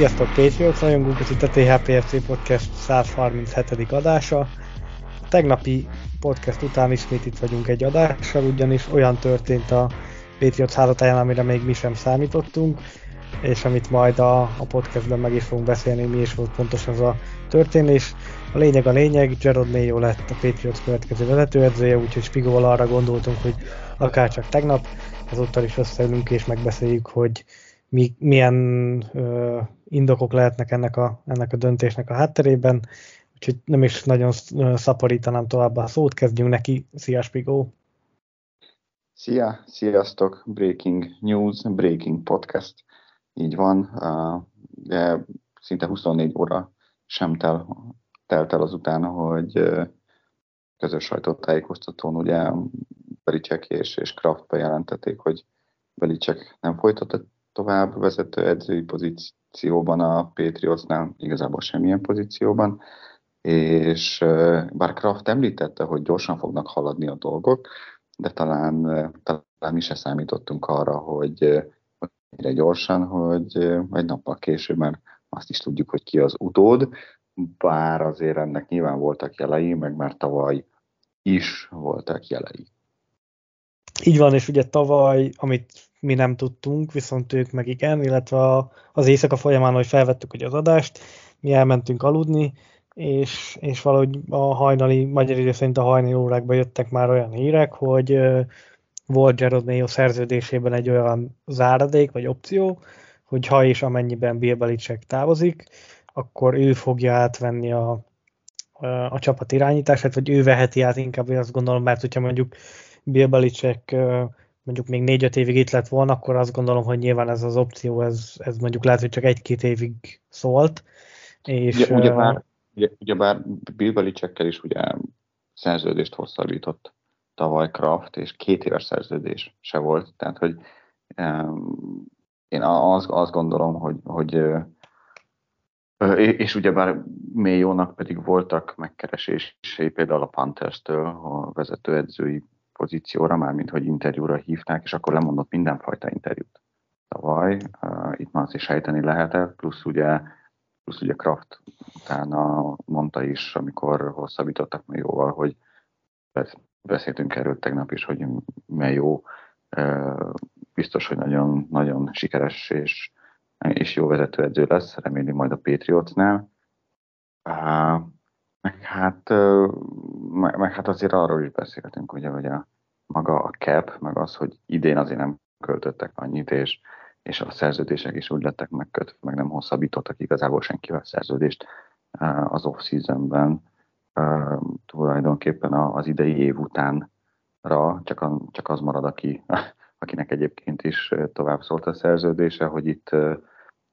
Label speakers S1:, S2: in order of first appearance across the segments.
S1: Sziasztok Patriots rajongók, ez itt a THPFC Podcast 137. adása. A tegnapi podcast után ismét itt vagyunk egy adással, ugyanis olyan történt a Patriots házatáján, amire még mi sem számítottunk, és amit majd a, a podcastben meg is fogunk beszélni, mi is volt pontosan az a történés. A lényeg a lényeg, Gerard Mayo lett a Patriots következő vezetőedzője, úgyhogy Spigóval arra gondoltunk, hogy akár csak tegnap, ezúttal is összeülünk és megbeszéljük, hogy mi, milyen ö, indokok lehetnek ennek a, ennek a döntésnek a hátterében, úgyhogy nem is nagyon szaporítanám tovább a szót, kezdjünk neki. Szia, Spigó!
S2: Szia, sziasztok! Breaking News, Breaking Podcast. Így van, de szinte 24 óra sem tel, telt el azután, hogy közös sajtótájékoztatón ugye Belicek és, és Kraft bejelentették, hogy Belicek nem folytatott tovább vezető edzői pozícióban a Patriotsnál, igazából semmilyen pozícióban, és bár Kraft említette, hogy gyorsan fognak haladni a dolgok, de talán, talán mi se számítottunk arra, hogy ennyire gyorsan, hogy egy nappal később már azt is tudjuk, hogy ki az utód, bár azért ennek nyilván voltak jelei, meg már tavaly is voltak jelei.
S1: Így van, és ugye tavaly, amit mi nem tudtunk, viszont ők meg igen, illetve az éjszaka folyamán, hogy felvettük ugye az adást, mi elmentünk aludni, és, és valahogy a hajnali, magyar idő szerint a hajnali órákban jöttek már olyan hírek, hogy volt Gerard Mayo szerződésében egy olyan záradék, vagy opció, hogy ha és amennyiben Bill Belichick távozik, akkor ő fogja átvenni a, a, a csapat irányítását, vagy ő veheti át inkább, azt gondolom, mert hogyha mondjuk Bill Belichick mondjuk még négy-öt évig itt lett volna, akkor azt gondolom, hogy nyilván ez az opció, ez, ez mondjuk lehet, hogy csak egy-két évig szólt. És,
S2: ugye, ugye, bár, ugye, ugye bár Bill Belichickkel is ugye szerződést hosszabbított tavaly Kraft, és két éves szerződés se volt, tehát hogy um, én azt, azt gondolom, hogy, hogy és ugyebár Mayo-nak pedig voltak megkeresései például a Panthers-től, a vezetőedzői pozícióra, már mint hogy interjúra hívták, és akkor lemondott mindenfajta interjút tavaly. Uh, itt már azt is sejteni lehetett, plusz ugye, plusz ugye Kraft utána mondta is, amikor hosszabbítottak jóval, hogy beszéltünk erről tegnap is, hogy jó, uh, biztos, hogy nagyon, nagyon sikeres és, és jó vezetőedző lesz, reméli majd a Patriotsnál. Uh, meg hát, meg, meg hát azért arról is beszéltünk, ugye, hogy a maga a cap, meg az, hogy idén azért nem költöttek annyit, és, és a szerződések is úgy lettek megkötve, meg nem hosszabbítottak igazából senkivel szerződést az off-seasonben. Tulajdonképpen az idei év utánra csak, a, csak az marad, aki, akinek egyébként is tovább szólt a szerződése, hogy itt,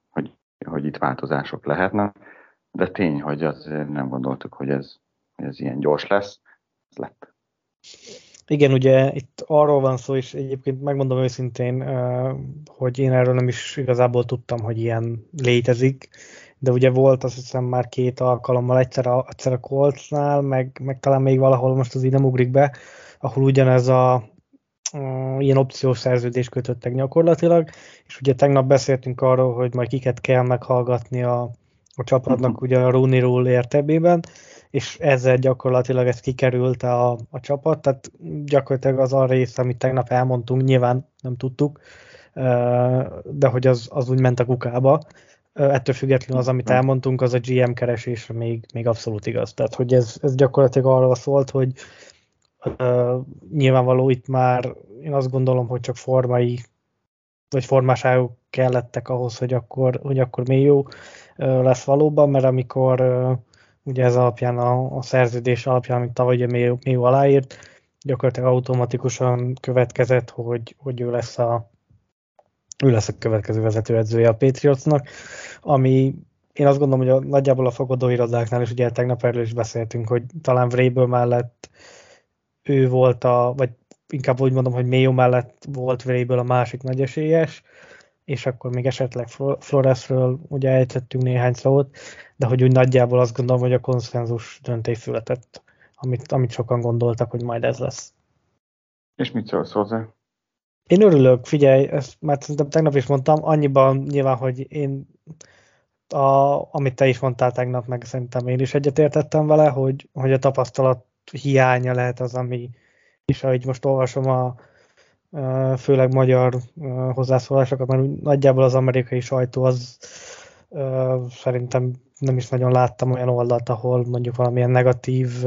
S2: hogy, hogy itt változások lehetnek de tény, hogy azért nem gondoltuk, hogy ez, hogy ez ilyen gyors lesz. Ez lett.
S1: Igen, ugye itt arról van szó, és egyébként megmondom őszintén, hogy én erről nem is igazából tudtam, hogy ilyen létezik, de ugye volt azt hiszem már két alkalommal, egyszer a, egyszer a Coltsnál, meg, meg talán még valahol most az nem ugrik be, ahol ugyanez a, ilyen opciós szerződést kötöttek gyakorlatilag, és ugye tegnap beszéltünk arról, hogy majd kiket kell meghallgatni a, a csapatnak uh-huh. ugye a Rooney Rule értelmében, és ezzel gyakorlatilag ez kikerült a, a csapat, tehát gyakorlatilag az a rész, amit tegnap elmondtunk, nyilván nem tudtuk, de hogy az, az úgy ment a kukába. Ettől függetlenül az, amit elmondtunk, az a GM keresésre még, még abszolút igaz. Tehát, hogy ez, ez gyakorlatilag arról szólt, hogy uh, nyilvánvaló itt már én azt gondolom, hogy csak formai vagy formáságok kellettek ahhoz, hogy akkor, hogy akkor még jó lesz valóban, mert amikor ugye ez alapján a, a szerződés alapján, amit tavaly még, még aláírt, gyakorlatilag automatikusan következett, hogy, hogy ő lesz a ő lesz a következő vezetőedzője a Patriotsnak. ami én azt gondolom, hogy a, nagyjából a fogadóirodáknál is, ugye tegnap erről is beszéltünk, hogy talán Vrabel mellett ő volt a, vagy inkább úgy mondom, hogy Mayo mellett volt Vrabel a másik nagy esélyes, és akkor még esetleg Floresről ugye ejtettünk néhány szót, de hogy úgy nagyjából azt gondolom, hogy a konszenzus döntés született, amit, amit sokan gondoltak, hogy majd ez lesz.
S2: És mit szólsz hozzá?
S1: Én örülök, figyelj, ezt már szerintem tegnap is mondtam, annyiban nyilván, hogy én, a, amit te is mondtál tegnap, meg szerintem én is egyetértettem vele, hogy, hogy a tapasztalat hiánya lehet az, ami, és ahogy most olvasom a főleg magyar hozzászólásokat, mert nagyjából az amerikai sajtó az szerintem nem is nagyon láttam olyan oldalt, ahol mondjuk valamilyen negatív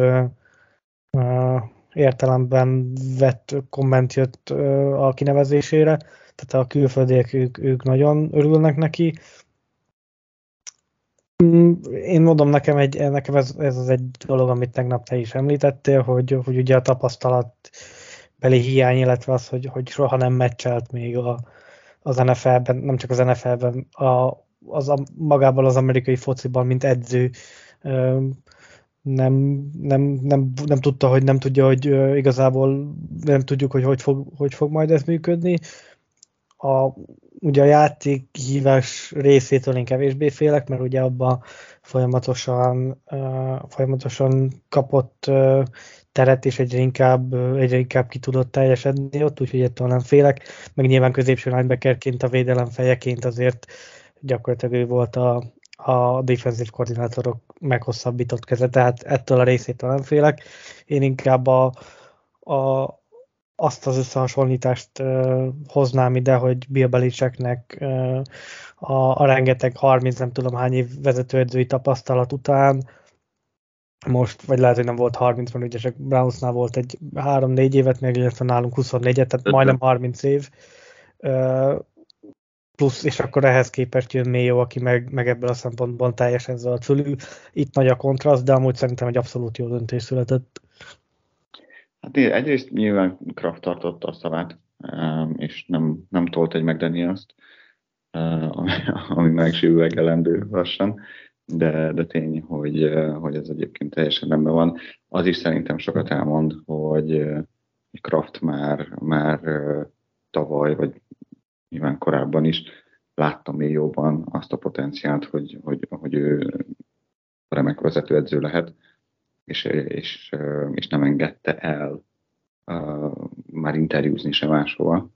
S1: értelemben vett komment jött a kinevezésére, tehát a külföldiek ők, ők nagyon örülnek neki. Mm, én mondom, nekem, egy, nekem ez, ez az egy dolog, amit tegnap te is említettél, hogy, hogy ugye a tapasztalat beli hiány, illetve az, hogy, hogy soha nem meccselt még a, az NFL-ben, nem csak az NFL-ben, a, az a, magában az amerikai fociban, mint edző nem, nem, nem, nem tudta, hogy nem tudja, hogy igazából nem tudjuk, hogy hogy fog, hogy fog majd ez működni. A, ugye a játék hívás részétől én kevésbé félek, mert ugye abban folyamatosan, uh, folyamatosan kapott uh, teret, és egyre inkább, egyre inkább ki tudott teljesedni ott, úgyhogy ettől nem félek. Meg nyilván középső linebackerként, a védelem fejeként azért gyakorlatilag ő volt a, a defensív koordinátorok meghosszabbított keze, tehát ettől a részétől nem félek. Én inkább a, a, azt az összehasonlítást uh, hoznám ide, hogy Bill Belichicknek uh, a, a rengeteg 30 nem tudom hány év vezetőedzői tapasztalat után most, vagy lehet, hogy nem volt 30, van, ugye csak Brownsnál volt egy 3-4 évet, még illetve nálunk 24-et, tehát majdnem 30 év. Plusz, és akkor ehhez képest jön Mayo, aki meg, meg ebből a szempontból teljesen zöld fölül. Itt nagy a kontraszt, de amúgy szerintem egy abszolút jó döntés született.
S2: Hát egyrészt nyilván Kraft tartotta a szavát, és nem, nem tolt egy McDaniels-t, ami, ami megsívüvegelendő lassan de, de tény, hogy, hogy ez egyébként teljesen rendben van. Az is szerintem sokat elmond, hogy Kraft már, már tavaly, vagy nyilván korábban is láttam még jobban azt a potenciált, hogy, hogy, hogy ő remek vezetőedző lehet, és, és, és nem engedte el uh, már interjúzni sem máshova,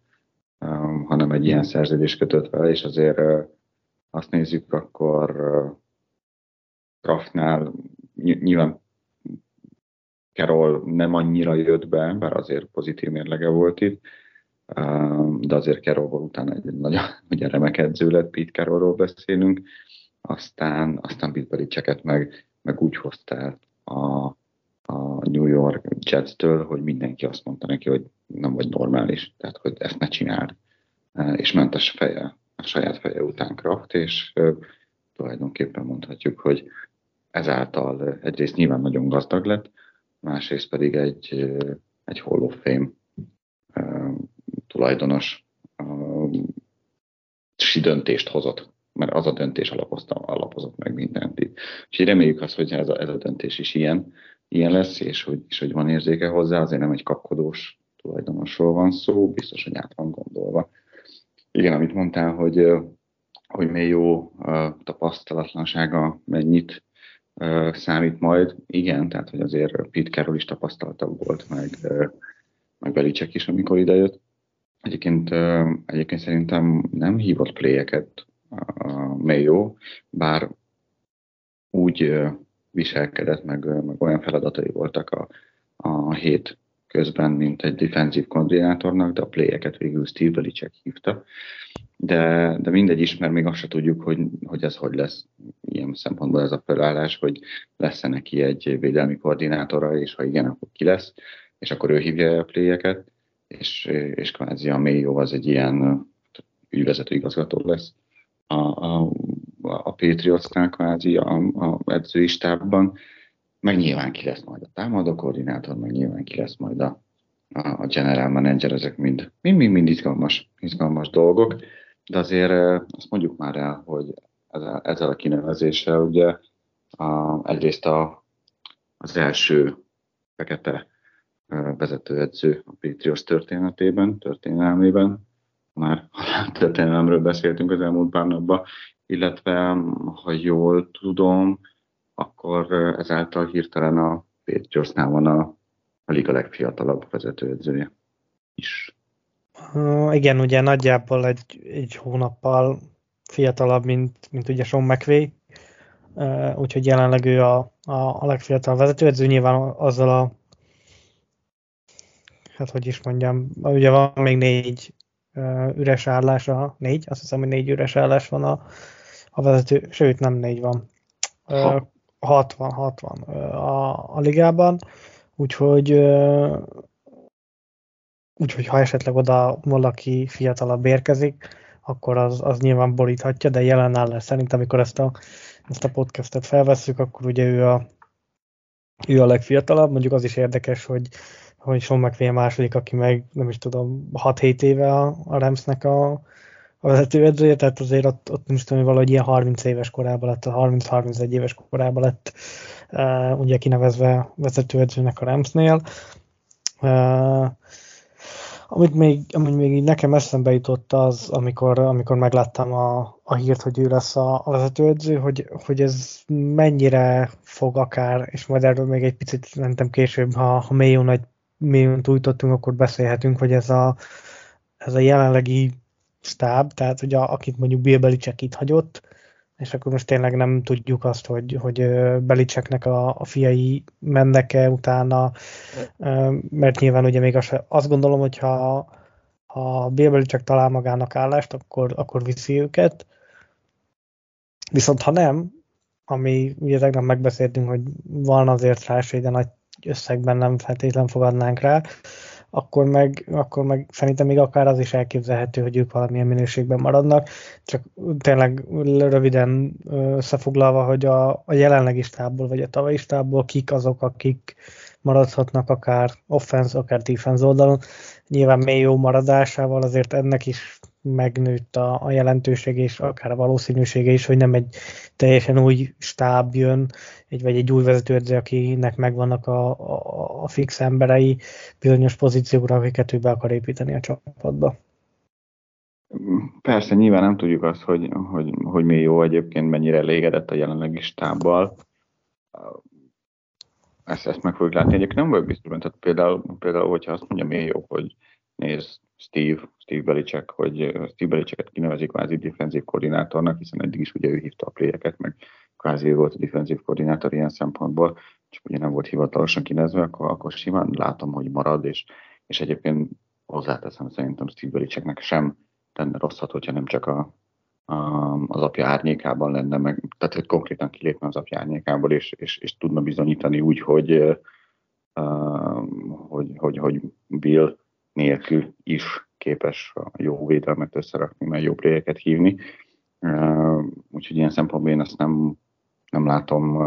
S2: um, hanem egy ilyen szerződést kötött vele, és azért uh, azt nézzük, akkor uh, Kraftnál nyilván Carol nem annyira jött be, bár azért pozitív mérlege volt itt, de azért Carrollból utána egy nagyon ugye remek edző lett, Pete Carrollról beszélünk, aztán, aztán Bill Belichicket meg, meg úgy hozta a, a New York Jets-től, hogy mindenki azt mondta neki, hogy nem vagy normális, tehát hogy ezt ne csináld. És ment a, feje, a saját feje után Kraft, és tulajdonképpen mondhatjuk, hogy ezáltal egyrészt nyilván nagyon gazdag lett, másrészt pedig egy, egy Hall of Fame tulajdonos si döntést hozott, mert az a döntés alapozta, alapozott meg mindent itt. Úgyhogy reméljük azt, hogy ez a, ez a döntés is ilyen, ilyen lesz, és hogy, és hogy van érzéke hozzá, azért nem egy kapkodós tulajdonosról van szó, biztos, hogy át van gondolva. Igen, amit mondtál, hogy, hogy még jó tapasztalatlansága mennyit számít majd. Igen, tehát hogy azért Pete Carroll is tapasztaltabb volt, meg, meg Belicek is, amikor idejött. Egyébként, egyébként szerintem nem hívott pléjeket Mayo, bár úgy viselkedett, meg, meg olyan feladatai voltak a, a hét közben, mint egy defensív koordinátornak, de a pléjeket végül Steve Belichick hívta. De, de mindegy is, mert még azt se tudjuk, hogy, hogy ez hogy lesz. Ilyen szempontból ez a felállás, hogy lesz-e neki egy védelmi koordinátora, és ha igen, akkor ki lesz, és akkor ő hívja a pléjeket, és, és kvázi a Mayo az egy ilyen ügyvezető igazgató lesz a, a, a Patriotsnál kvázi a, a edzői stábban, meg nyilván ki lesz majd a támadó koordinátor, meg nyilván ki lesz majd a, a general manager, ezek mind, mind, mind, mind izgalmas, izgalmas dolgok, de azért azt mondjuk már el, hogy ezzel, ezzel a kinevezéssel. Ugye a, egyrészt a, az első fekete vezetőedző a Patriots történetében, történelmében, már történelemről beszéltünk az elmúlt pár napban, illetve ha jól tudom, akkor ezáltal hirtelen a Patriotsnál van a, a liga legfiatalabb vezetőedzője is.
S1: Igen, ugye nagyjából egy, egy hónappal fiatalabb, mint, mint ugye Sean McVay, úgyhogy jelenleg ő a, a, a legfiatalabb vezetőedző, nyilván azzal a hát hogy is mondjam, ugye van még négy üres állása, négy, azt hiszem, hogy négy üres állás van a, a vezető, sőt nem négy van, uh, 60, 60 a, a ligában, úgyhogy úgyhogy ha esetleg oda valaki fiatalabb érkezik, akkor az, az nyilván boríthatja, de jelen állás szerint, amikor ezt a, ezt a podcastet felvesszük, akkor ugye ő a, ő a legfiatalabb, mondjuk az is érdekes, hogy hogy Sean McVay a második, aki meg nem is tudom, 6-7 éve a, a Ramsnek a, a vezetőedzője, tehát azért ott, ott nem is tudom, hogy valahogy ilyen 30 éves korában lett, 30-31 éves korában lett uh, ugye kinevezve vezetőedzőnek a Ramsnél. Uh, amit még, amit még nekem eszembe jutott az, amikor, amikor megláttam a, a hírt, hogy ő lesz a, a vezetőedző, hogy, hogy ez mennyire fog akár, és majd erről még egy picit szerintem később, ha, ha mélyül nagy mi újtottunk, akkor beszélhetünk, hogy ez a, ez a jelenlegi stáb, tehát hogy a, akit mondjuk Bill Belichick itt hagyott, és akkor most tényleg nem tudjuk azt, hogy, hogy Belichicknek a, a fiai mennek-e utána, mert nyilván ugye még azt, gondolom, hogy ha, ha Bill Belichick talál magának állást, akkor, akkor viszi őket. Viszont ha nem, ami ugye tegnap megbeszéltünk, hogy van azért rá de nagy összegben nem feltétlen fogadnánk rá, akkor meg, akkor meg szerintem még akár az is elképzelhető, hogy ők valamilyen minőségben maradnak. Csak tényleg röviden összefoglalva, hogy a, a jelenlegi stábból, vagy a tavalyi stábból kik azok, akik maradhatnak akár offense, akár defense oldalon. Nyilván mély jó maradásával azért ennek is megnőtt a, a jelentőség és akár a valószínűsége is, hogy nem egy teljesen új stáb jön, egy, vagy egy új vezetőedző, akinek megvannak a, a, a fix emberei bizonyos pozíciókra, akiket ő be akar építeni a csapatba.
S2: Persze, nyilván nem tudjuk azt, hogy, hogy, hogy mi jó egyébként, mennyire elégedett a jelenlegi stábbal. Ezt, ezt meg fogjuk látni. Egyébként nem vagyok biztos, tehát például, például, hogyha azt mondja, mi jó, hogy nézd, Steve, Steve Belichick, hogy Steve Belichicket kinevezik kvázi defensív koordinátornak, hiszen eddig is ugye ő hívta a playeket, meg kvázi ő volt a defensív koordinátor ilyen szempontból, csak ugye nem volt hivatalosan kinevezve, akkor, akkor simán látom, hogy marad, és, és egyébként hozzáteszem szerintem Steve Belichicknek sem tenne rosszat, hogyha nem csak a, a, az apja árnyékában lenne, meg, tehát hogy konkrétan kilépne az apja árnyékából, és, és, és tudna bizonyítani úgy, hogy, uh, hogy, hogy, hogy Bill nélkül is képes a jó védelmet összerakni, mert jó playeket hívni. Úgyhogy ilyen szempontból én ezt nem, nem látom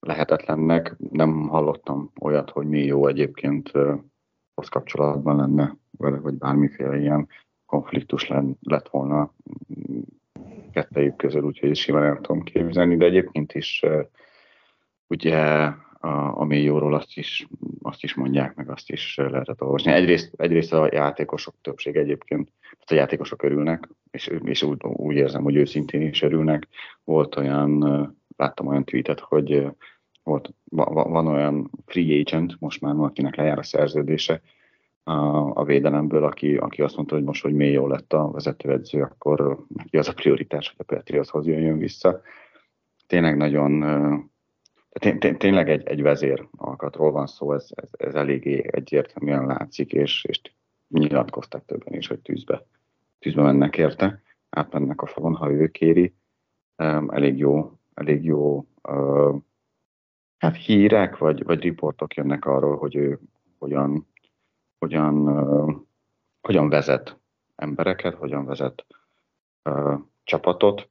S2: lehetetlennek. Nem hallottam olyat, hogy mi jó egyébként hoz kapcsolatban lenne vele, vagy bármiféle ilyen konfliktus lett volna kettejük közül, úgyhogy simán el tudom képzelni, de egyébként is ugye a, a jóról azt is, azt is mondják, meg azt is lehetett olvasni. Egyrészt, egyrészt a játékosok többség egyébként, tehát a játékosok örülnek, és, és úgy, úgy érzem, hogy őszintén is örülnek. Volt olyan, láttam olyan tweetet, hogy volt, van olyan free agent, most már akinek lejár a szerződése a, a védelemből, aki, aki azt mondta, hogy most, hogy mély jó lett a vezetőedző, akkor az a prioritás, hogy a Patriotshoz jön vissza. Tényleg nagyon tényleg egy, egy vezér alkatról van szó, ez, ez, ez eléggé egyértelműen látszik, és, és nyilatkoztak többen is, hogy tűzbe, tűzbe mennek érte, átmennek a falon, ha ő kéri. Elég jó, elég jó hát hírek, vagy, vagy riportok jönnek arról, hogy ő hogyan, hogyan, hogyan vezet embereket, hogyan vezet csapatot,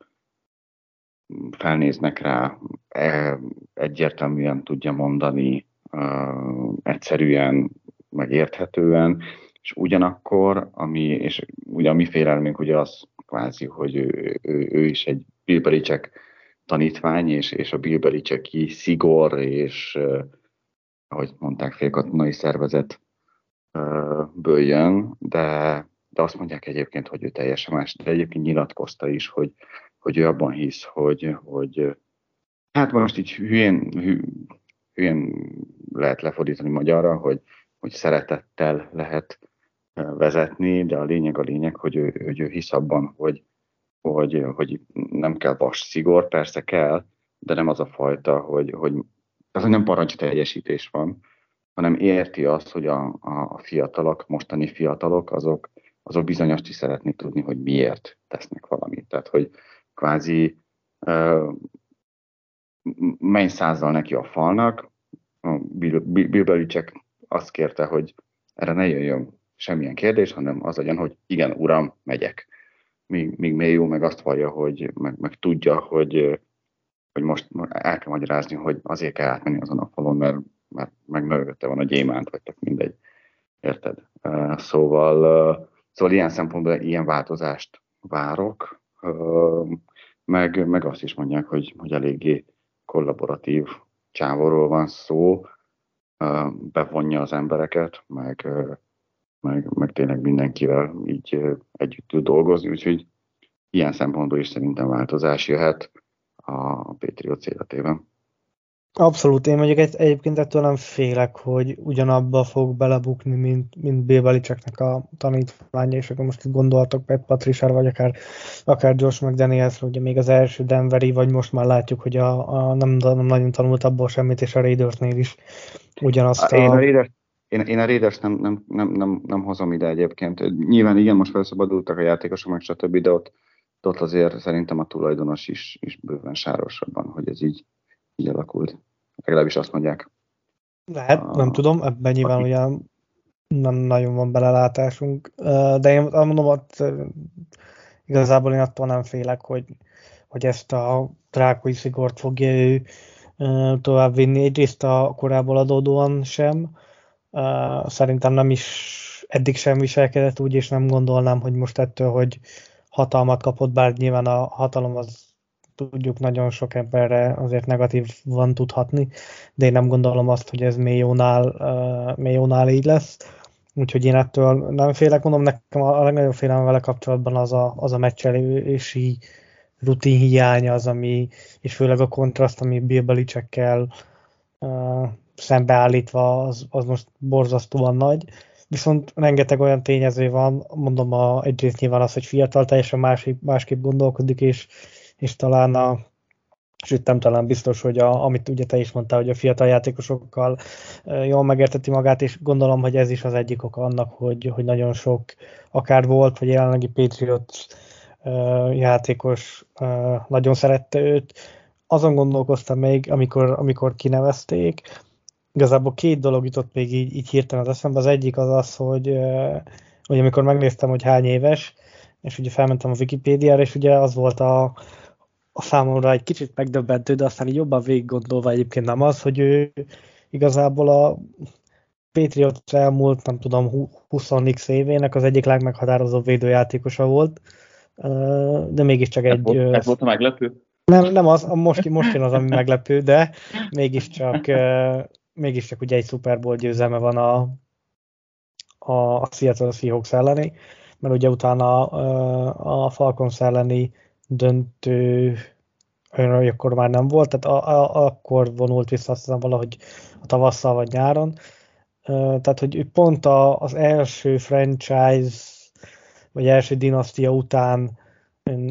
S2: felnéznek rá, e, egyértelműen tudja mondani, egyszerűen, megérthetően, és ugyanakkor, ami, és ugye a mi félelmünk ugye az kvázi, hogy ő, ő, ő is egy Bill tanítvány, és, és a Bill szigor, és ahogy mondták, félkatonai szervezet ből de, de azt mondják egyébként, hogy ő teljesen más, de egyébként nyilatkozta is, hogy, hogy ő abban hisz, hogy, hogy hát most így hülyén, hülyén lehet lefordítani magyarra, hogy, hogy szeretettel lehet vezetni, de a lényeg a lényeg, hogy ő, hogy ő hisz abban, hogy, hogy, hogy nem kell vas szigor, persze kell, de nem az a fajta, hogy, hogy hogy nem parancs teljesítés van, hanem érti azt, hogy a, a fiatalok, mostani fiatalok, azok, azok bizony azt is szeretnék tudni, hogy miért tesznek valamit. Tehát, hogy kvázi menj százzal neki a falnak, Bill, Bill azt kérte, hogy erre ne jöjjön semmilyen kérdés, hanem az legyen, hogy igen, uram, megyek. Míg, míg jó meg azt vallja, hogy meg, meg tudja, hogy, hogy most el kell magyarázni, hogy azért kell átmenni azon a falon, mert, mert meg van a gyémánt, vagy tök mindegy. Érted? Szóval, szóval ilyen szempontból ilyen változást várok, meg, meg azt is mondják, hogy, hogy eléggé kollaboratív csávorról van szó, bevonja az embereket, meg, meg, meg tényleg mindenkivel így együtt tud dolgozni, úgyhogy ilyen szempontból is szerintem változás jöhet a Patriot életében.
S1: Abszolút, én mondjuk egy, egyébként ettől nem félek, hogy ugyanabba fog belebukni, mint, mint Bill Belichicknek a tanítványa, és akkor most gondoltok Pat Patricia, vagy akár, akár Josh McDaniels, ugye még az első Denveri, vagy most már látjuk, hogy a, a nem, nem nagyon tanult abból semmit, és a Raidersnél is ugyanazt
S2: a... Én a Raiders, én, én a Raiders nem, nem, nem, nem, nem hozom ide egyébként. Nyilván igen, most felszabadultak a játékosok, meg stb., de ott, ott azért szerintem a tulajdonos is, is bőven sárosabban, hogy ez így így alakult. Legalábbis azt mondják.
S1: Lehet, a, nem tudom, ebben nyilván ugye nem nagyon van belelátásunk, de én mondom, ott igazából én attól nem félek, hogy, hogy ezt a drákói szigort fogja ő tovább vinni. Egyrészt a korából adódóan sem, szerintem nem is eddig sem viselkedett úgy, és nem gondolnám, hogy most ettől, hogy hatalmat kapott, bár nyilván a hatalom az tudjuk nagyon sok emberre azért negatív van tudhatni, de én nem gondolom azt, hogy ez Mélyónál, uh, Mélyónál így lesz. Úgyhogy én ettől nem félek, mondom, nekem a legnagyobb félelem vele kapcsolatban az a, az a meccselési rutin hiánya az, ami, és főleg a kontraszt, ami Bill Belichickkel uh, szembeállítva, az, az most borzasztóan nagy. Viszont rengeteg olyan tényező van, mondom, a, egyrészt nyilván az, hogy fiatal, teljesen másképp, másképp gondolkodik, és és talán a sőt talán biztos, hogy a, amit ugye te is mondtál, hogy a fiatal játékosokkal jól megérteti magát, és gondolom, hogy ez is az egyik oka annak, hogy, hogy nagyon sok akár volt, vagy jelenlegi Patriot játékos nagyon szerette őt. Azon gondolkoztam még, amikor, amikor kinevezték, igazából két dolog jutott még így, így hirtelen az eszembe. Az egyik az az, hogy, hogy amikor megnéztem, hogy hány éves, és ugye felmentem a Wikipédiára, és ugye az volt a, a számomra egy kicsit megdöbbentő, de aztán így jobban végig gondolva egyébként nem az, hogy ő igazából a Patriot elmúlt, nem tudom, 20x évének az egyik legmeghatározóbb védőjátékosa volt, de mégiscsak egy... Ez
S2: volt, ez volt a meglepő?
S1: Nem, nem az, most, most jön az, ami meglepő, de mégiscsak, mégiscsak ugye egy Super Bowl győzelme van a, a, a Seattle Seahawks elleni, mert ugye utána a Falcons elleni döntő hogy akkor már nem volt, tehát a, a, akkor vonult vissza azt hiszem valahogy a tavasszal vagy nyáron. Tehát, hogy pont a, az első franchise, vagy első dinasztia után,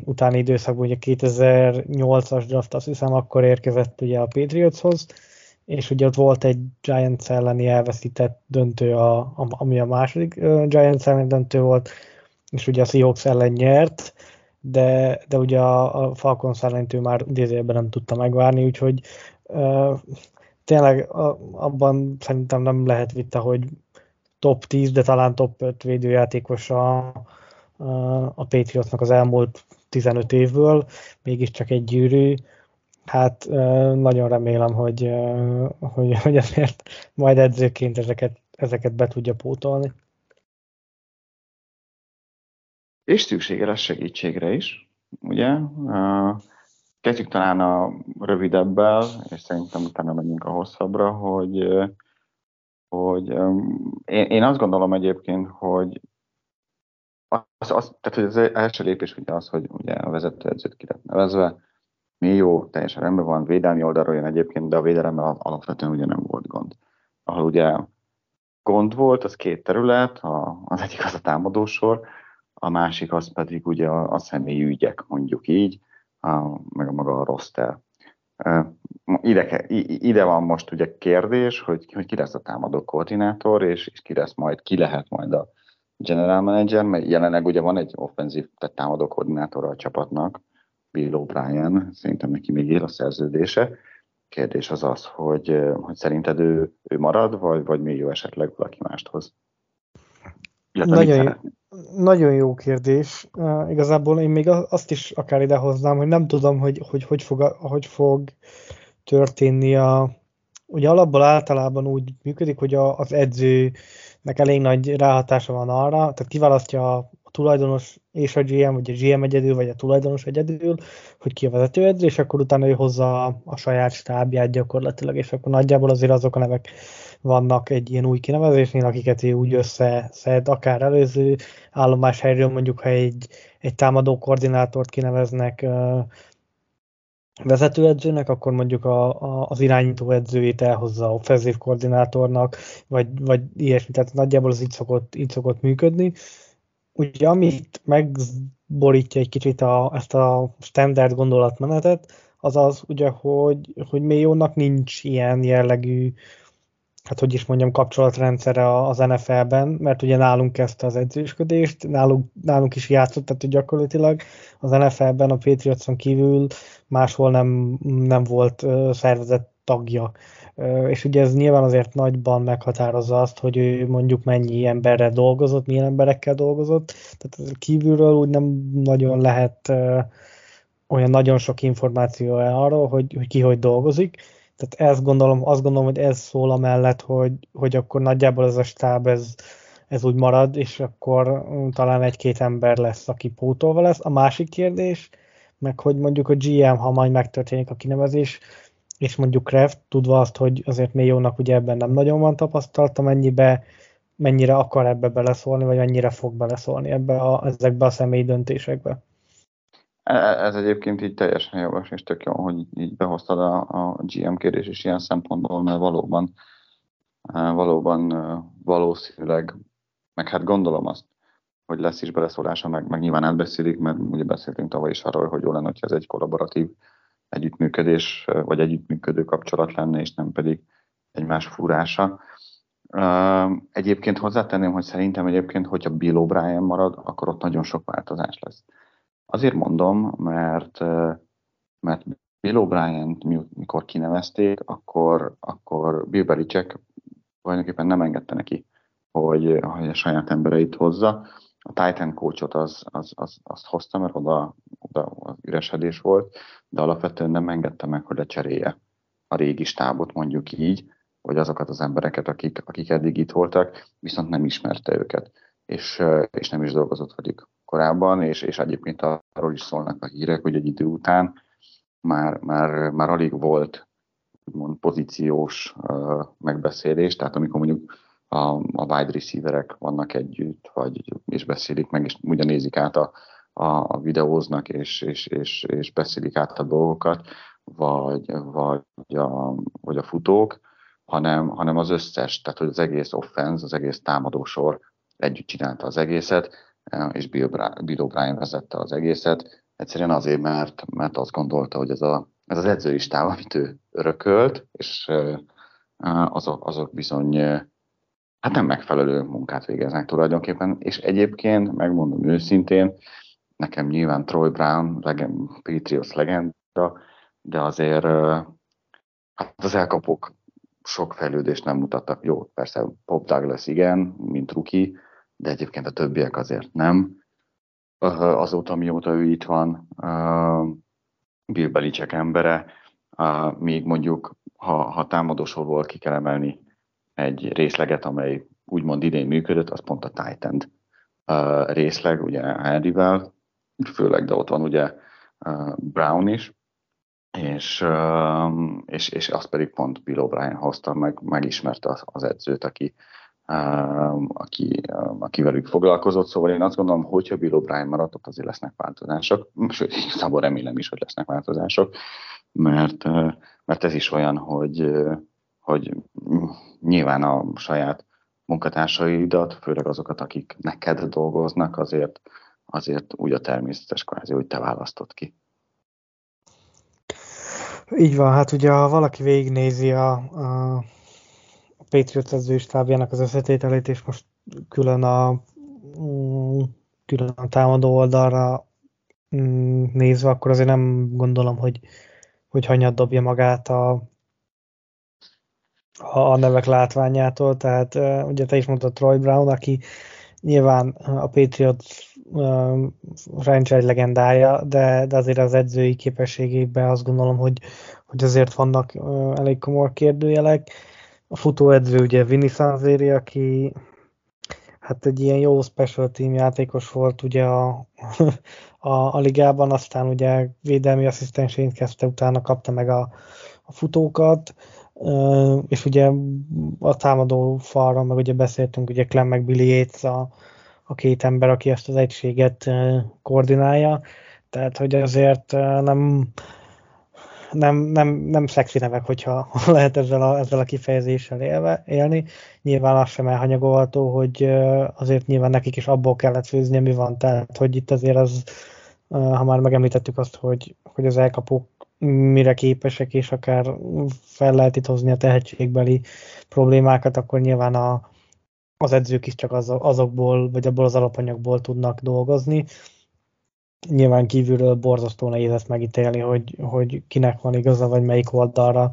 S1: utáni időszakban, ugye 2008-as draft, azt hiszem akkor érkezett ugye a Patriotshoz, és ugye ott volt egy Giants elleni elveszített döntő, a, a, ami a második Giants elleni döntő volt, és ugye a Seahawks ellen nyert, de, de ugye a, a Falcons ellentő már idézőjelben nem tudta megvárni, úgyhogy uh, tényleg a, abban szerintem nem lehet vita, hogy top 10, de talán top 5 védőjátékos a, a, a Patriotsnak az elmúlt 15 évből, mégiscsak egy gyűrű. Hát nagyon remélem, hogy, hogy, hogy azért majd edzőként ezeket, ezeket be tudja pótolni.
S2: És szüksége lesz segítségre is, ugye? kezdjük talán a rövidebbel, és szerintem utána menjünk a hosszabbra, hogy, hogy én, én azt gondolom egyébként, hogy az, az, tehát hogy az első lépés ugye az, hogy ugye a vezetőedzőt ki lett nevezve, mi jó, teljesen rendben van, védelmi oldalról jön egyébként, de a védelemmel alapvetően ugye nem volt gond. Ahol ugye gond volt, az két terület, a, az egyik az a támadósor, a másik az pedig ugye a, a személyi ügyek, mondjuk így, a, meg a maga a roster. Ide, ide van most ugye kérdés, hogy, hogy ki lesz a támadó koordinátor, és, és ki lesz majd, ki lehet majd a general manager, mert jelenleg ugye van egy offenzív, tehát támadó koordinátor a csapatnak, Bill O'Brien, szerintem neki még él a szerződése. Kérdés az az, hogy, hogy szerinted ő, ő marad, vagy, vagy még jó esetleg valaki mást hoz?
S1: Nagyon, jó, nagyon jó kérdés. Uh, igazából én még azt is akár idehoznám, hogy nem tudom, hogy hogy, hogy, fog, hogy fog történni a... Ugye alapból általában úgy működik, hogy a, az edzőnek elég nagy ráhatása van arra, tehát kiválasztja a tulajdonos és a GM, vagy a GM egyedül, vagy a tulajdonos egyedül, hogy ki a vezetőedző, és akkor utána ő hozza a, a saját stábját gyakorlatilag, és akkor nagyjából azért azok a nevek vannak egy ilyen új kinevezésnél, akiket ő úgy összeszed, akár előző helyről, mondjuk ha egy, egy támadó koordinátort kineveznek vezetőedzőnek, akkor mondjuk a, a, az irányító edzőjét elhozza offenzív koordinátornak, vagy, vagy ilyesmi, tehát nagyjából az így szokott, így szokott működni. Ugye amit megborítja egy kicsit a, ezt a standard gondolatmenetet, az az ugye, hogy, hogy Mayónak nincs ilyen jellegű hát hogy is mondjam, kapcsolatrendszere az NFL-ben, mert ugye nálunk kezdte az edzősködést, nálunk, nálunk is játszott, tehát gyakorlatilag az NFL-ben a Patriotson kívül máshol nem, nem volt szervezett tagja. És ugye ez nyilván azért nagyban meghatározza azt, hogy ő mondjuk mennyi emberrel dolgozott, milyen emberekkel dolgozott, tehát kívülről úgy nem nagyon lehet olyan nagyon sok információ arról, hogy, hogy ki hogy dolgozik, tehát ezt gondolom, azt gondolom, hogy ez szól amellett, hogy, hogy akkor nagyjából ez a stáb, ez, ez úgy marad, és akkor talán egy-két ember lesz, aki pótolva lesz. A másik kérdés, meg hogy mondjuk a GM, ha majd megtörténik a kinevezés, és mondjuk Kraft, tudva azt, hogy azért jónak ugye ebben nem nagyon van tapasztalata, mennyibe, mennyire akar ebbe beleszólni, vagy mennyire fog beleszólni ebbe a, ezekbe a személyi döntésekbe.
S2: E, e, ez egyébként így teljesen jogos, és tök jó, hogy így behoztad a, a GM kérdés is ilyen szempontból, mert valóban, e, valóban valószínűleg, meg hát gondolom azt, hogy lesz is beleszólása, meg, meg nyilván átbeszélik, mert ugye beszéltünk tavaly is arról, hogy jó lenne, hogyha ez egy kollaboratív együttműködés, vagy együttműködő kapcsolat lenne, és nem pedig egymás fúrása. Egyébként hozzátenném, hogy szerintem egyébként, hogyha Bill O'Brien marad, akkor ott nagyon sok változás lesz. Azért mondom, mert, mert Bill O'Brien, mikor kinevezték, akkor, akkor Bill Belichick tulajdonképpen nem engedte neki, hogy, hogy a saját embereit hozza. A Titan coachot az, az, az, azt hozta, mert oda, oda az üresedés volt, de alapvetően nem engedte meg, hogy lecserélje a régi stábot, mondjuk így, vagy azokat az embereket, akik, akik eddig itt voltak, viszont nem ismerte őket, és, és nem is dolgozott velük korábban, és, és egyébként arról is szólnak a hírek, hogy egy idő után már, már, már alig volt úgymond pozíciós megbeszélés, tehát amikor mondjuk a, a wide receiverek vannak együtt, vagy és beszélik meg, és ugyan nézik át a, a, a videóznak, és, és, és, és beszélik át a dolgokat, vagy, vagy, a, vagy a futók, hanem, hanem az összes, tehát hogy az egész offense, az egész támadósor együtt csinálta az egészet, és Bill, O'Brien vezette az egészet, egyszerűen azért, mert, mert azt gondolta, hogy ez, a, ez az edzői stáb, amit ő örökölt, és azok, azok bizony hát nem megfelelő munkát végeznek tulajdonképpen, és egyébként, megmondom őszintén, nekem nyilván Troy Brown, legend, Patriots legenda, de azért hát az elkapok sok fejlődést nem mutattak. Jó, persze Pop Douglas igen, mint ruki, de egyébként a többiek azért nem. Azóta, mióta ő itt van, Bill Belichick embere, még mondjuk, ha, ha támadósorból ki kell emelni egy részleget, amely úgymond idén működött, az pont a Titan részleg, ugye Henryvel, főleg, de ott van ugye Brown is, és, és, és azt pedig pont Bill O'Brien hozta, meg, megismerte az, az edzőt, aki, aki, aki velük foglalkozott, szóval én azt gondolom, hogyha Bill O'Brien maradt, ott azért lesznek változások, sőt, szabad remélem is, hogy lesznek változások, mert, mert ez is olyan, hogy, hogy nyilván a saját munkatársaidat, főleg azokat, akik neked dolgoznak, azért, azért úgy a természetes kvázi, hogy te választod ki.
S1: Így van, hát ugye ha valaki végignézi a, a, a Patriots edzőstábjának az összetételét, és most külön a, mm, külön a támadó oldalra mm, nézve, akkor azért nem gondolom, hogy, hogy hanyat dobja magát a, a nevek látványától, tehát ugye te is mondtad Troy Brown, aki nyilván a Patriots franchise legendája, de, de azért az edzői képességében azt gondolom, hogy, hogy azért vannak elég komoly kérdőjelek. A futóedző ugye Vinny Sanzeri, aki hát egy ilyen jó special team játékos volt ugye a, a, a ligában, aztán ugye védelmi asszisztensként kezdte, utána kapta meg a, a futókat, és ugye a támadó falra, meg ugye beszéltünk, ugye Clem meg Billy Yates a, a két ember, aki ezt az egységet koordinálja, tehát hogy azért nem, nem, nem, nem szexi nevek, hogyha lehet ezzel a, ezzel a kifejezéssel élve, élni. Nyilván az sem elhanyagolható, hogy azért nyilván nekik is abból kellett főzni, ami van. Tehát, hogy itt azért az, ha már megemlítettük azt, hogy, hogy az elkapók mire képesek, és akár fel lehet itt hozni a tehetségbeli problémákat, akkor nyilván a, az edzők is csak az, azokból, vagy abból az alapanyagból tudnak dolgozni. Nyilván kívülről borzasztó nehéz ezt megítélni, hogy, hogy kinek van igaza, vagy melyik oldalra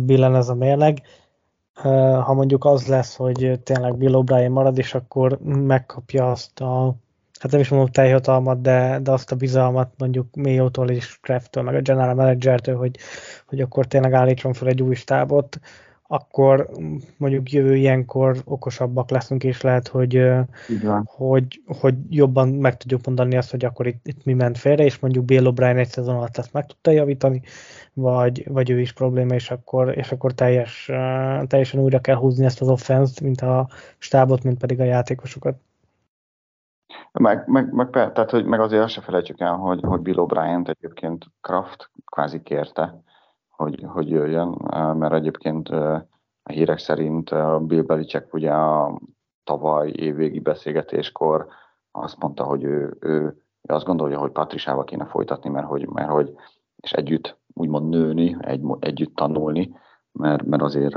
S1: billen ez a mérleg. Ha mondjuk az lesz, hogy tényleg Bill O'Brien marad, és akkor megkapja azt a hát nem is mondom teljhatalmat, de, de azt a bizalmat mondjuk Mayo-tól és Krafttől, meg a general managertől, hogy, hogy akkor tényleg állítson fel egy új stábot, akkor mondjuk jövő ilyenkor okosabbak leszünk, és lehet, hogy, hogy, hogy jobban meg tudjuk mondani azt, hogy akkor itt, itt mi ment félre, és mondjuk Bill O'Brien egy szezon alatt ezt meg tudta javítani, vagy, vagy ő is probléma, és akkor, és akkor teljes, teljesen újra kell húzni ezt az offense mint a stábot, mint pedig a játékosokat.
S2: Meg, meg, meg, tehát, hogy meg azért azt se felejtsük el, hogy, hogy Bill O'Brien egyébként Kraft kvázi kérte, hogy, hogy jöjjön, mert egyébként a hírek szerint Bill Belichick ugye a tavaly évvégi beszélgetéskor azt mondta, hogy ő, ő, azt gondolja, hogy Patrisával kéne folytatni, mert hogy, mert hogy és együtt úgymond nőni, egy, együtt tanulni, mert, mert azért,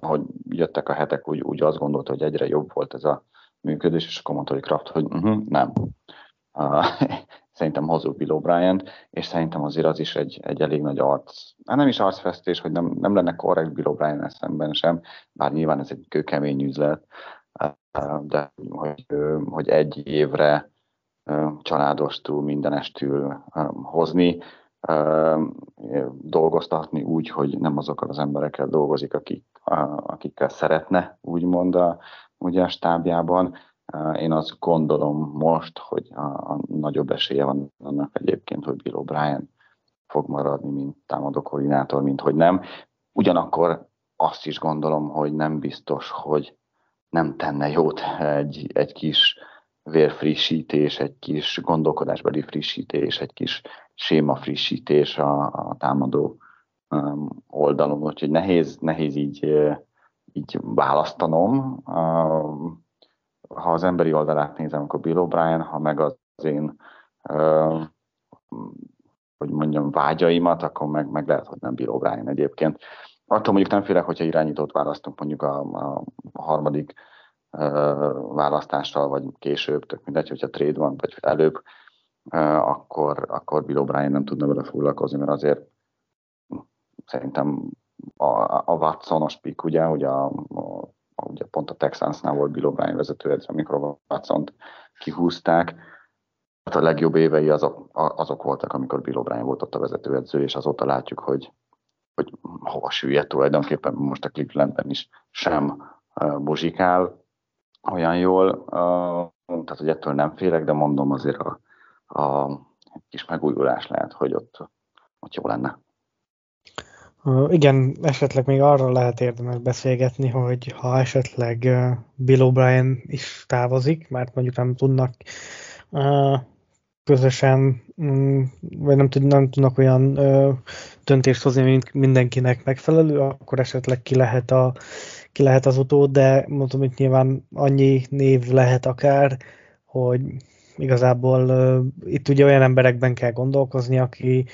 S2: ahogy jöttek a hetek, úgy, úgy azt gondolta, hogy egyre jobb volt ez a működés, és akkor mondta, hogy Kraft, hogy uh-huh, nem. Szerintem hozzuk Bill O'Brien, és szerintem azért az is egy, egy elég nagy arc, hát nem is arcfesztés, hogy nem, nem lenne korrekt Bill O'Brien szemben sem, bár nyilván ez egy kőkemény üzlet, de hogy, hogy egy évre családostól, mindenestül hozni, dolgoztatni úgy, hogy nem azokkal az emberekkel dolgozik, akik, akikkel szeretne, úgymond a, ugye a stábjában. Én azt gondolom most, hogy a, a nagyobb esélye van annak egyébként, hogy Bill O'Brien fog maradni, mint támadó koordinátor, mint hogy nem. Ugyanakkor azt is gondolom, hogy nem biztos, hogy nem tenne jót egy, egy kis vérfrissítés, egy kis gondolkodásbeli frissítés, egy kis séma frissítés a, a támadó um, oldalon, úgyhogy nehéz, nehéz így így választanom. Ha az emberi oldalát nézem, akkor Bill O'Brien, ha meg az én hogy mondjam, vágyaimat, akkor meg, meg lehet, hogy nem Bill O'Brien egyébként. Attól mondjuk nem félek, hogyha irányítót választunk mondjuk a, a harmadik választással, vagy később, tök mindegy, hogyha trade van, vagy előbb, akkor, akkor Bill O'Brien nem tudna vele foglalkozni, mert azért szerintem a, a Watsonos pick, ugye, ugye, a, a, ugye pont a Texansnál volt Bill O'Brien vezetőedző, amikor Watson-t kihúzták. Hát a legjobb évei azok, azok voltak, amikor Bill O'Brien volt ott a vezetőedző, és azóta látjuk, hogy, hogy hova süllyed tulajdonképpen most a Clevelandben is sem buzsikál olyan jól, tehát hogy ettől nem félek, de mondom azért a, a kis megújulás lehet, hogy ott ott jó lenne.
S1: Igen, esetleg még arról lehet érdemes beszélgetni, hogy ha esetleg Bill O'Brien is távozik, mert mondjuk nem tudnak közösen, mm, vagy nem, tud, nem tudnak olyan döntést hozni, mint mindenkinek megfelelő, akkor esetleg ki lehet, a, ki lehet az utód, de mondom, hogy nyilván annyi név lehet akár, hogy igazából itt ugye olyan emberekben kell gondolkozni, aki,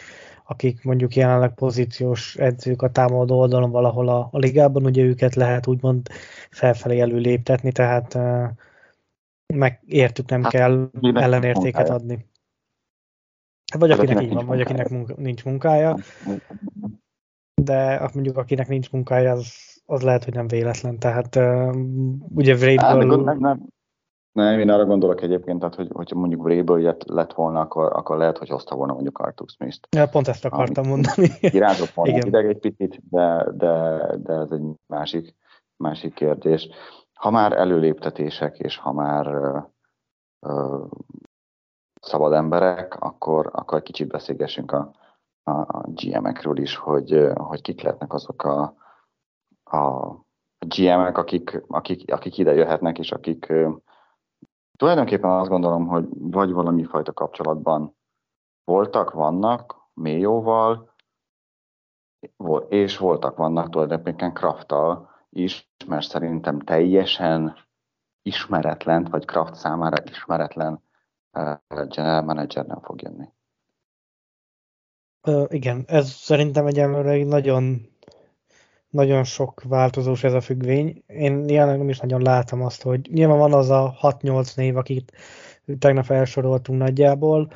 S1: akik mondjuk jelenleg pozíciós edzők a támadó oldalon valahol a, a ligában, ugye őket lehet úgymond felfelé előléptetni, tehát uh, megértük, nem hát, kell ellenértéket munkája. adni. Vagy akinek, akinek így van, vagy akinek munka, nincs munkája, de mondjuk akinek nincs munkája, az, az lehet, hogy nem véletlen. Tehát ugye Vrabel...
S2: Nem, nem, nem, én arra gondolok egyébként, tehát, hogy, hogyha mondjuk Vrabel lett volna, akkor, akkor lehet, hogy hozta volna mondjuk Arthur Smith-t.
S1: Ja, pont ezt akartam mondani.
S2: Kirázott volna Igen. ideg egy picit, de, de, de ez egy másik, másik kérdés. Ha már előléptetések, és ha már uh, uh, szabad emberek, akkor, akkor kicsit beszélgessünk a, a GM-ekről is, hogy, hogy kik lehetnek azok a, a GM-ek, akik, akik, akik ide jöhetnek, és akik tulajdonképpen azt gondolom, hogy vagy valami fajta kapcsolatban voltak, vannak Méjóval, és voltak, vannak tulajdonképpen Krafttal is, mert szerintem teljesen ismeretlen, vagy Kraft számára ismeretlen general manager nem fog jönni.
S1: Uh, igen, ez szerintem egyelőre egy nagyon nagyon sok változós ez a függvény. Én jelenleg nem is nagyon látom azt, hogy nyilván van az a 6-8 név, akit tegnap felsoroltunk nagyjából.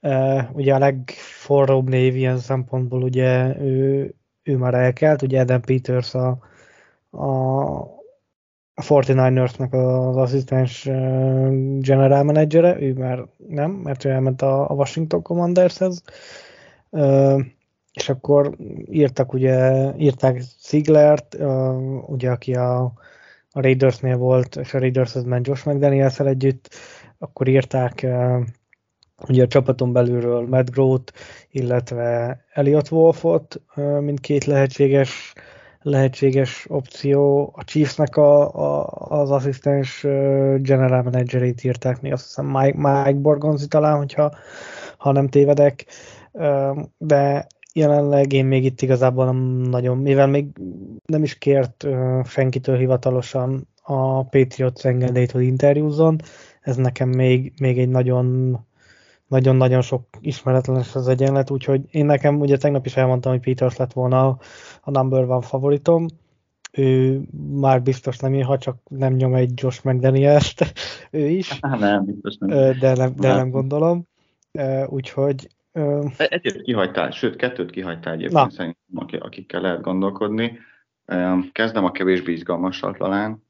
S1: Uh, ugye a legforróbb név ilyen szempontból ugye ő, ő már elkelt, ugye Adam Peters a, a a 49ers-nek az asszisztens general managere, ő már nem, mert ő elment a, Washington Commandershez. És akkor írtak ugye, írták Ziglert, uh, ugye aki a, a Raidersnél volt, és a Raidershez ment Josh mcdaniels együtt, akkor írták uh, ugye a csapaton belülről Matt Groth, illetve Elliot Wolfot, uh, mint két lehetséges lehetséges opció. A Chiefsnek a, a, az asszisztens general managerét írták még, azt hiszem Mike, Mike Borgonzi talán, hogyha ha nem tévedek, de jelenleg én még itt igazából nem nagyon, mivel még nem is kért senkitől hivatalosan a Patriots engedélyt, hogy interjúzzon, ez nekem még, még egy nagyon nagyon-nagyon sok ismeretlenes az egyenlet, úgyhogy én nekem ugye tegnap is elmondtam, hogy Peters lett volna a, a number one favoritom, ő már biztos nem írhat, csak nem nyom egy Josh McDaniels-t, ő is.
S2: nem, biztos nem.
S1: De nem, de nem gondolom. Úgyhogy
S2: Egyet kihagytál, sőt, kettőt kihagytál egyébként szerintem, akikkel lehet gondolkodni. Kezdem a kevésbé izgalmassal talán,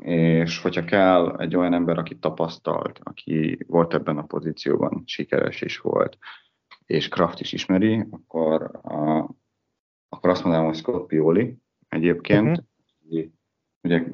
S2: és hogyha kell egy olyan ember, aki tapasztalt, aki volt ebben a pozícióban, sikeres is volt, és Kraft is ismeri, akkor, akkor azt mondanám, hogy Scott Pioli egyébként. Uh-huh. Ugye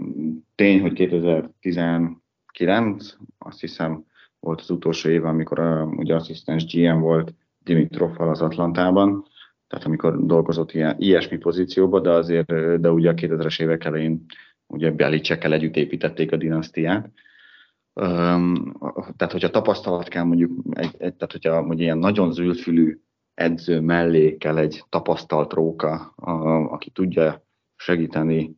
S2: tény, hogy 2019, azt hiszem, volt az utolsó év, amikor uh, ugye asszisztens GM volt Dimitroffal az Atlantában, tehát amikor dolgozott ilyen, ilyesmi pozícióban, de azért, de ugye a 2000-es évek elején ugye Belicsekkel együtt építették a dinasztiát. Um, tehát, hogyha tapasztalat kell mondjuk, egy, egy, tehát hogyha mondjuk ilyen nagyon zöldfülű edző mellé kell egy tapasztalt róka, a, aki tudja segíteni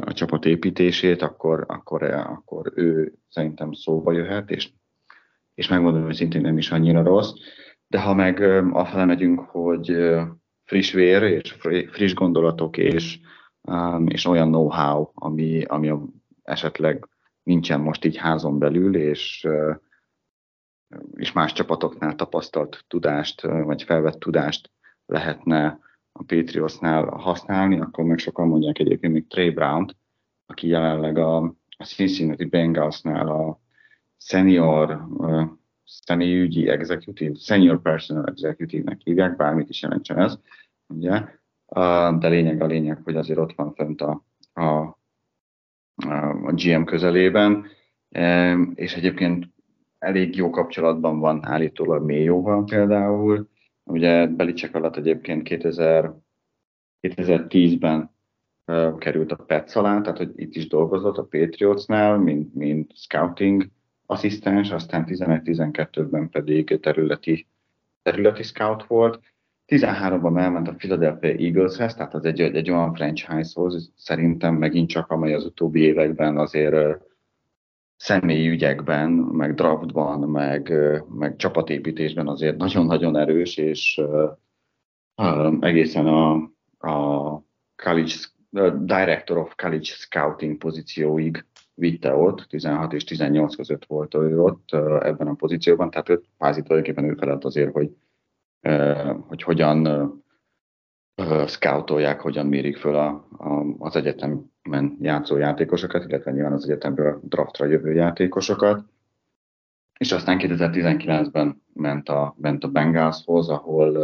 S2: a csapat építését, akkor, akkor, akkor ő szerintem szóba jöhet, és és megmondom hogy szintén nem is annyira rossz. De ha meg afele megyünk, hogy friss vér, és friss gondolatok, és, és olyan know-how, ami, ami esetleg nincsen most így házon belül, és, és más csapatoknál tapasztalt tudást, vagy felvett tudást lehetne a Patriotsnál használni, akkor meg sokan mondják egyébként még Trey Brown, aki jelenleg a, a Cincinnati Bengalsnál a senior uh, személyügyi executive, senior personal executive-nek hívják, bármit is jelentsen ez, ugye, de lényeg a lényeg, hogy azért ott van fönt a, a, a GM közelében, és egyébként elég jó kapcsolatban van állítólag Mayoval például, Ugye Belicek alatt egyébként 2000, 2010-ben uh, került a PETS alá, tehát hogy itt is dolgozott a Patriotsnál, mint, mint scouting asszisztens, aztán 11-12-ben pedig területi, területi scout volt. 13-ban elment a Philadelphia Eagleshez, tehát az egy, egy olyan franchisehoz, szerintem megint csak, amely az utóbbi években azért személyi ügyekben, meg draftban, meg, meg csapatépítésben azért nagyon-nagyon erős, és egészen a, a college, a Director of College Scouting pozícióig vitte ott, 16 és 18 között volt ő ott ebben a pozícióban, tehát ő kvázi tulajdonképpen ő felett azért, hogy, hogy hogyan scoutolják, hogyan mérik föl a, a, az egyetem men játszó játékosokat, illetve nyilván az egyetemből draftra jövő játékosokat. És aztán 2019-ben ment a, ment a Bengalshoz, ahol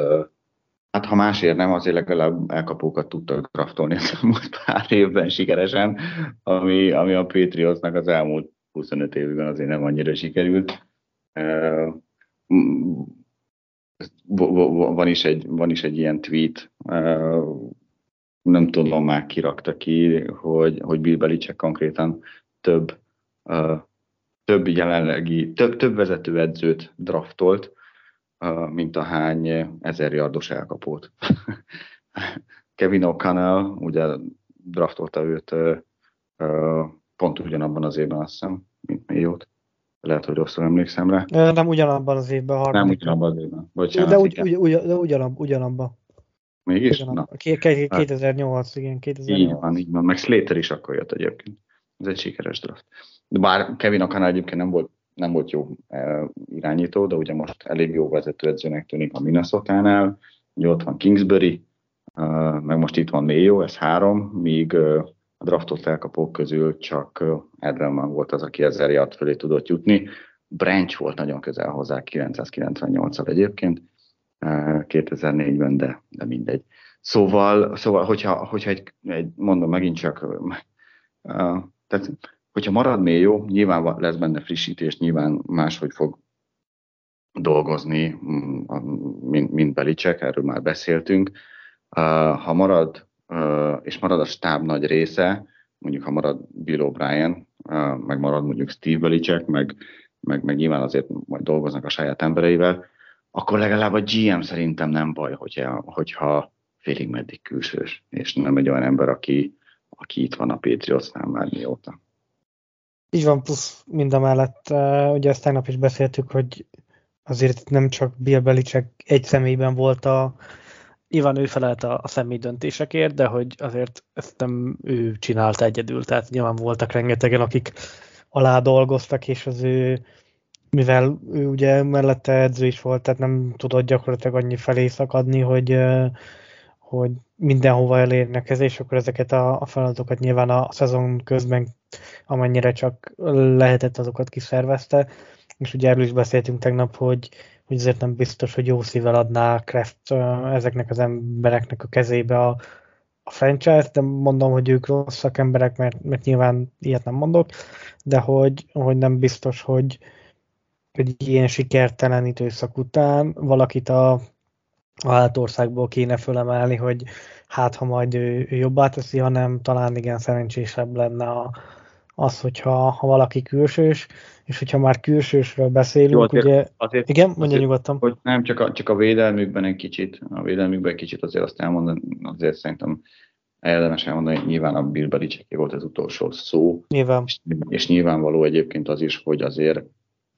S2: hát ha másért nem, azért legalább elkapókat tudtak draftolni az elmúlt pár évben sikeresen, ami, ami a Patriotsnak az elmúlt 25 évben azért nem annyira sikerült. Van is egy, van is egy ilyen tweet nem tudom már kirakta ki, hogy, hogy Bill Belichick konkrétan több, több jelenlegi, több, több vezetőedzőt draftolt, mint a hány ezer yardos elkapót. Kevin O'Connell ugye draftolta őt pont ugyanabban az évben, azt hiszem, mint Mayot. Lehet, hogy rosszul emlékszem rá.
S1: Nem ugyanabban az évben.
S2: Harmadik. Nem ugyanabban az évben. Bocsánat,
S1: de ugy, ugy, ugy, de ugyanab, ugyanabban.
S2: Mégis?
S1: Igen, Na. 2008, igen, 2008.
S2: Így van, így van. Meg Slater is akkor jött egyébként. Ez egy sikeres draft. De bár Kevin Akana egyébként nem volt, nem volt jó e, irányító, de ugye most elég jó vezetőedzőnek tűnik a Minnesota-nál. Ugye ott van Kingsbury, e, meg most itt van Mayo, ez három, míg e, a draftot elkapók közül csak Edelman volt az, aki ezer yard fölé tudott jutni. Branch volt nagyon közel hozzá 998-al egyébként 2004-ben, de, de mindegy. Szóval, szóval hogyha, hogyha egy, egy, mondom megint csak, tehát, hogyha marad még jó, nyilván lesz benne frissítés, nyilván máshogy fog dolgozni, mm, mint, mint Belicek, erről már beszéltünk. Ha marad, és marad a stáb nagy része, mondjuk ha marad Bill O'Brien, meg marad mondjuk Steve Belicek, meg, meg, meg nyilván azért majd dolgoznak a saját embereivel, akkor legalább a GM szerintem nem baj, hogyha, hogyha félig meddig külsős, és nem egy olyan ember, aki, aki itt van a Patriotsnál már mióta.
S1: Így van, plusz mind a mellett, ugye ezt tegnap is beszéltük, hogy azért nem csak Bill Belichick egy személyben volt a, nyilván ő felelt a, a személy döntésekért, de hogy azért ezt nem ő csinálta egyedül, tehát nyilván voltak rengetegen, akik alá dolgoztak, és az ő mivel ő ugye mellette edző is volt, tehát nem tudott gyakorlatilag annyi felé szakadni, hogy, hogy mindenhova elérnek ez, és akkor ezeket a, a feladatokat nyilván a szezon közben amennyire csak lehetett, azokat kiszervezte, és ugye erről is beszéltünk tegnap, hogy, hogy azért nem biztos, hogy jó szívvel adná Kraft ezeknek az embereknek a kezébe a, a franchise, de mondom, hogy ők rossz szakemberek, mert, mert nyilván ilyet nem mondok, de hogy, hogy nem biztos, hogy, egy ilyen sikertelen időszak után valakit a, a hátországból kéne fölemelni, hogy hát ha majd ő, ő jobbá teszi, hanem talán igen szerencsésebb lenne a, az, hogyha ha valaki külsős, és hogyha már külsősről beszélünk, Jó, azért, ugye... Azért, igen, mondja azért, nyugodtan.
S2: Hogy nem, csak a, csak a védelmükben egy kicsit, a védelmükben egy kicsit azért azt elmondani, azért szerintem érdemes elmondani, hogy nyilván a Bill Belichick volt az utolsó szó.
S1: Nyilván.
S2: És, és nyilvánvaló egyébként az is, hogy azért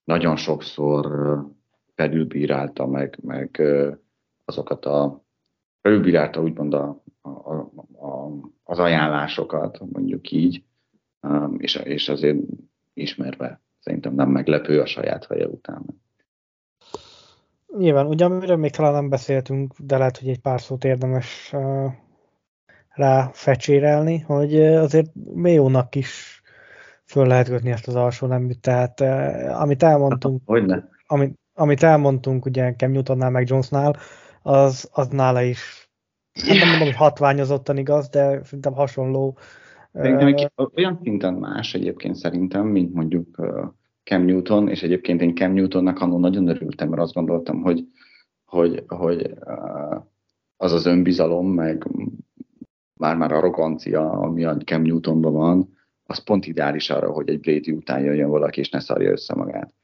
S2: nagyon sokszor felülbírálta meg, meg azokat a felülbírálta úgymond a, a, a, az ajánlásokat, mondjuk így, és, és azért ismerve szerintem nem meglepő a saját feje után.
S1: Nyilván, ugye amiről még talán nem beszéltünk, de lehet, hogy egy pár szót érdemes rá fecsérelni, hogy azért Méónak is föl lehet kötni ezt az alsó neműt, tehát eh, amit elmondtunk,
S2: Hogyne.
S1: amit, amit elmondtunk ugye Cam Newtonnál meg Jonesnál, az, az nála is, hát nem mondom, hogy hatványozottan igaz, de szerintem hasonló.
S2: Szerintem uh, olyan szinten más egyébként szerintem, mint mondjuk Cam Newton, és egyébként én Cam Newtonnak annól nagyon örültem, mert azt gondoltam, hogy hogy, hogy az az önbizalom, meg már-már arrogancia, ami a Cam Newtonban van, az pont ideális arra, hogy egy Brady után jöjjön valaki, és ne szarja össze magát.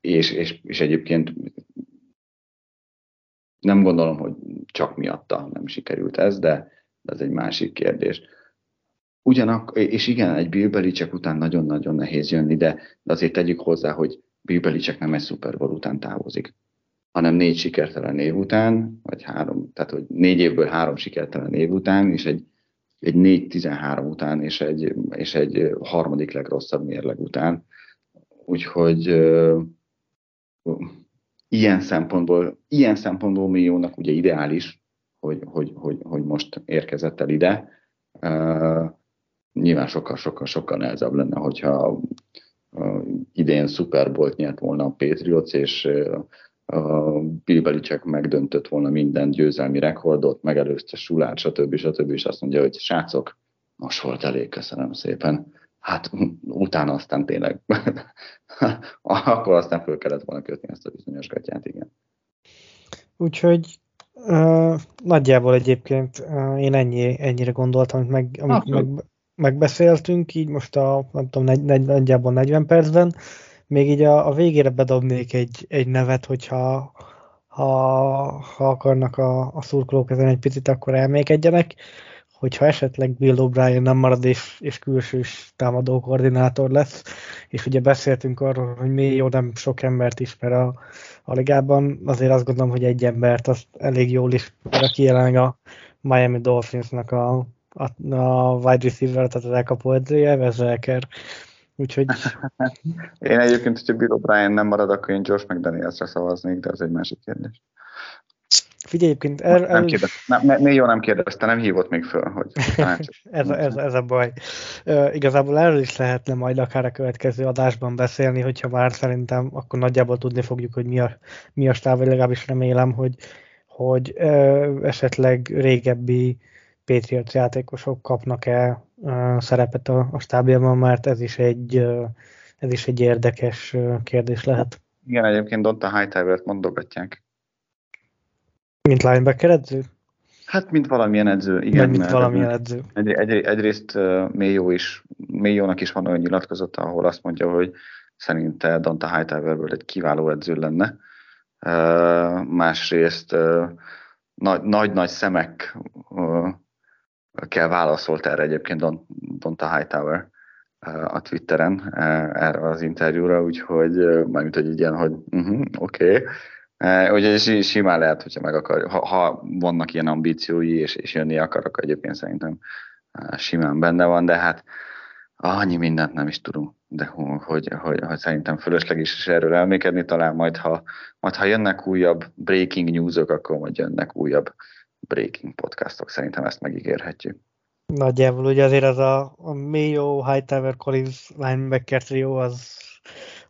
S2: És, és, és egyébként nem gondolom, hogy csak miatta nem sikerült ez, de ez egy másik kérdés. Ugyanak, és igen, egy Bill Belichick után nagyon-nagyon nehéz jönni, de, de azért tegyük hozzá, hogy Bill Belichick nem egy Super Bowl után távozik, hanem négy sikertelen év után, vagy három, tehát hogy négy évből három sikertelen év után, és egy, egy 4-13 után, és egy, és egy harmadik legrosszabb mérleg után. Úgyhogy uh, ilyen szempontból, ilyen szempontból milliónak ugye ideális, hogy, hogy, hogy, hogy most érkezett el ide. Uh, nyilván sokkal-sokkal-sokkal nehezebb lenne, hogyha uh, idén Super nyert volna a Patriots, és uh, a Bill Belichick megdöntött volna minden győzelmi rekordot, megelőzte Sulát, stb. stb. és azt mondja, hogy srácok, most volt elég, köszönöm szépen. Hát utána aztán tényleg, akkor aztán föl kellett volna kötni ezt a bizonyos gatyát, igen.
S1: Úgyhogy uh, nagyjából egyébként uh, én ennyi, ennyire gondoltam, amit, meg, amit meg, megbeszéltünk, így most a, nem tudom, negy, negy, nagyjából 40 percben. Még így a, a végére bedobnék egy, egy nevet, hogyha ha, ha akarnak a, a szurkolók ezen egy picit, akkor elmékedjenek, hogyha esetleg Bill O'Brien nem marad és, és külsős támadó koordinátor lesz, és ugye beszéltünk arról, hogy mi jó nem sok embert ismer a, a ligában, azért azt gondolom, hogy egy embert azt elég jól ismer, aki jelenleg a Miami Dolphinsnak a, a, a wide receiver, tehát az elkapó edzője, Vezselker. Úgyhogy...
S2: én egyébként, hogyha Bill O'Brien nem marad, akkor én Josh McDanielsre szavaznék, de ez egy másik kérdés.
S1: Figyelj, egyébként er,
S2: er, nem kérdez, nem, még jó nem kérdezte, nem hívott még föl, hogy
S1: ez, a, ez, ez a baj. Uh, igazából erről is lehetne majd akár a következő adásban beszélni, hogyha már szerintem akkor nagyjából tudni fogjuk, hogy mi a, mi a stáv, vagy legalábbis remélem, hogy, hogy uh, esetleg régebbi Patriots játékosok kapnak-e uh, szerepet a, a stábjában, mert ez is egy uh, ez is egy érdekes uh, kérdés lehet.
S2: Igen, egyébként Donta Hightower-t mondogatják.
S1: Mint linebacker edző?
S2: Hát, mint valamilyen edző, igen.
S1: mint valamilyen edző.
S2: Egy, egy, egyrészt uh, Mélyó is, Mélyónak is van olyan nyilatkozata, ahol azt mondja, hogy szerinte Donta Hightowerből egy kiváló edző lenne. Uh, másrészt uh, nagy-nagy szemek uh, kell válaszolt erre egyébként Don, Donta Hightower uh, a Twitteren uh, erre az interjúra, úgyhogy uh, mármint, hogy ilyen, hogy uh-huh, oké, okay Ugye simán lehet, hogyha meg akar, ha, ha vannak ilyen ambíciói, és, és jönni akar, akkor egyébként szerintem simán benne van, de hát annyi mindent nem is tudunk, de hogy, hogy, hogy, hogy szerintem fölösleges is erről elmékedni, talán majd ha, majd ha jönnek újabb breaking newsok, akkor majd jönnek újabb breaking podcastok, szerintem ezt megígérhetjük.
S1: Nagyjából ugye azért az a, a Mayo, Hightower, Collins linebacker trio az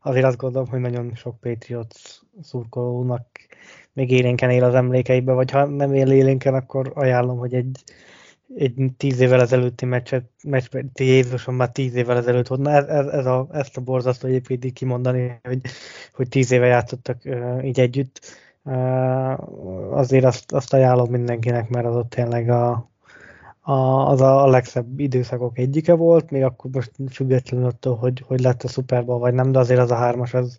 S1: azért azt gondolom, hogy nagyon sok Patriots szurkolónak még élénken él az emlékeibe, vagy ha nem él élénken, akkor ajánlom, hogy egy, egy tíz évvel ezelőtti meccset, meccs, Jézusom már tíz évvel ezelőtt volt, ez, ez, ez a, ezt a borzasztó egyébként így kimondani, hogy, hogy tíz éve játszottak uh, így együtt. Uh, azért azt, azt ajánlom mindenkinek, mert az ott tényleg a, a, az a legszebb időszakok egyike volt, még akkor most függetlenül attól, hogy, hogy lett a Super Bowl vagy nem, de azért az a hármas az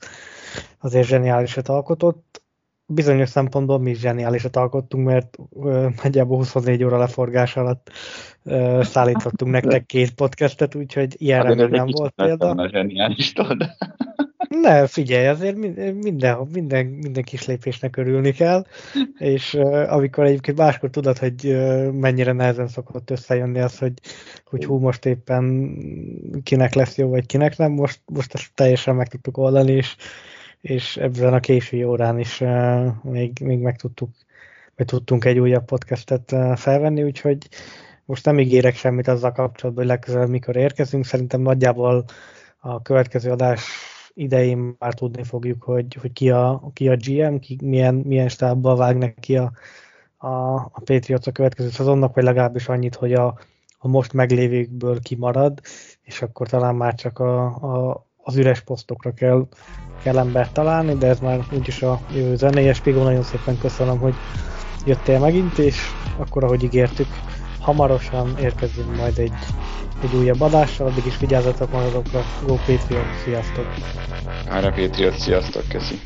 S1: azért zseniálisat alkotott. Bizonyos szempontból mi is zseniálisat alkottunk, mert ö, nagyjából 24 óra leforgás alatt ö, szállítottunk nektek két podcastet, úgyhogy ilyenre még nem volt példa. A zseniális, ne, figyelj, azért minden, minden, minden kis lépésnek örülni kell, és uh, amikor egyébként máskor tudod, hogy uh, mennyire nehezen szokott összejönni az, hogy, hogy hú, most éppen kinek lesz jó, vagy kinek nem, most, most ezt teljesen meg tudtuk oldani, és, és ebben a késői órán is uh, még, még meg tudtuk, vagy tudtunk egy újabb podcastet uh, felvenni, úgyhogy most nem ígérek semmit azzal kapcsolatban, hogy legközelebb mikor érkezünk, szerintem nagyjából a következő adás idején már tudni fogjuk, hogy, hogy ki, a, ki a GM, ki, milyen, milyen stábbal vág neki a, a, a Patriots a következő szezonnak, vagy legalábbis annyit, hogy a, a most meglévőkből kimarad, és akkor talán már csak a, a, az üres posztokra kell, kell embert találni, de ez már úgyis a jövő zenéje. Spigó, nagyon szépen köszönöm, hogy jöttél megint, és akkor, ahogy ígértük, hamarosan érkezünk majd egy, egy újabb adással, addig is vigyázzatok magatokra. Go Patriot, sziasztok!
S2: Ára Patriot, sziasztok, köszi!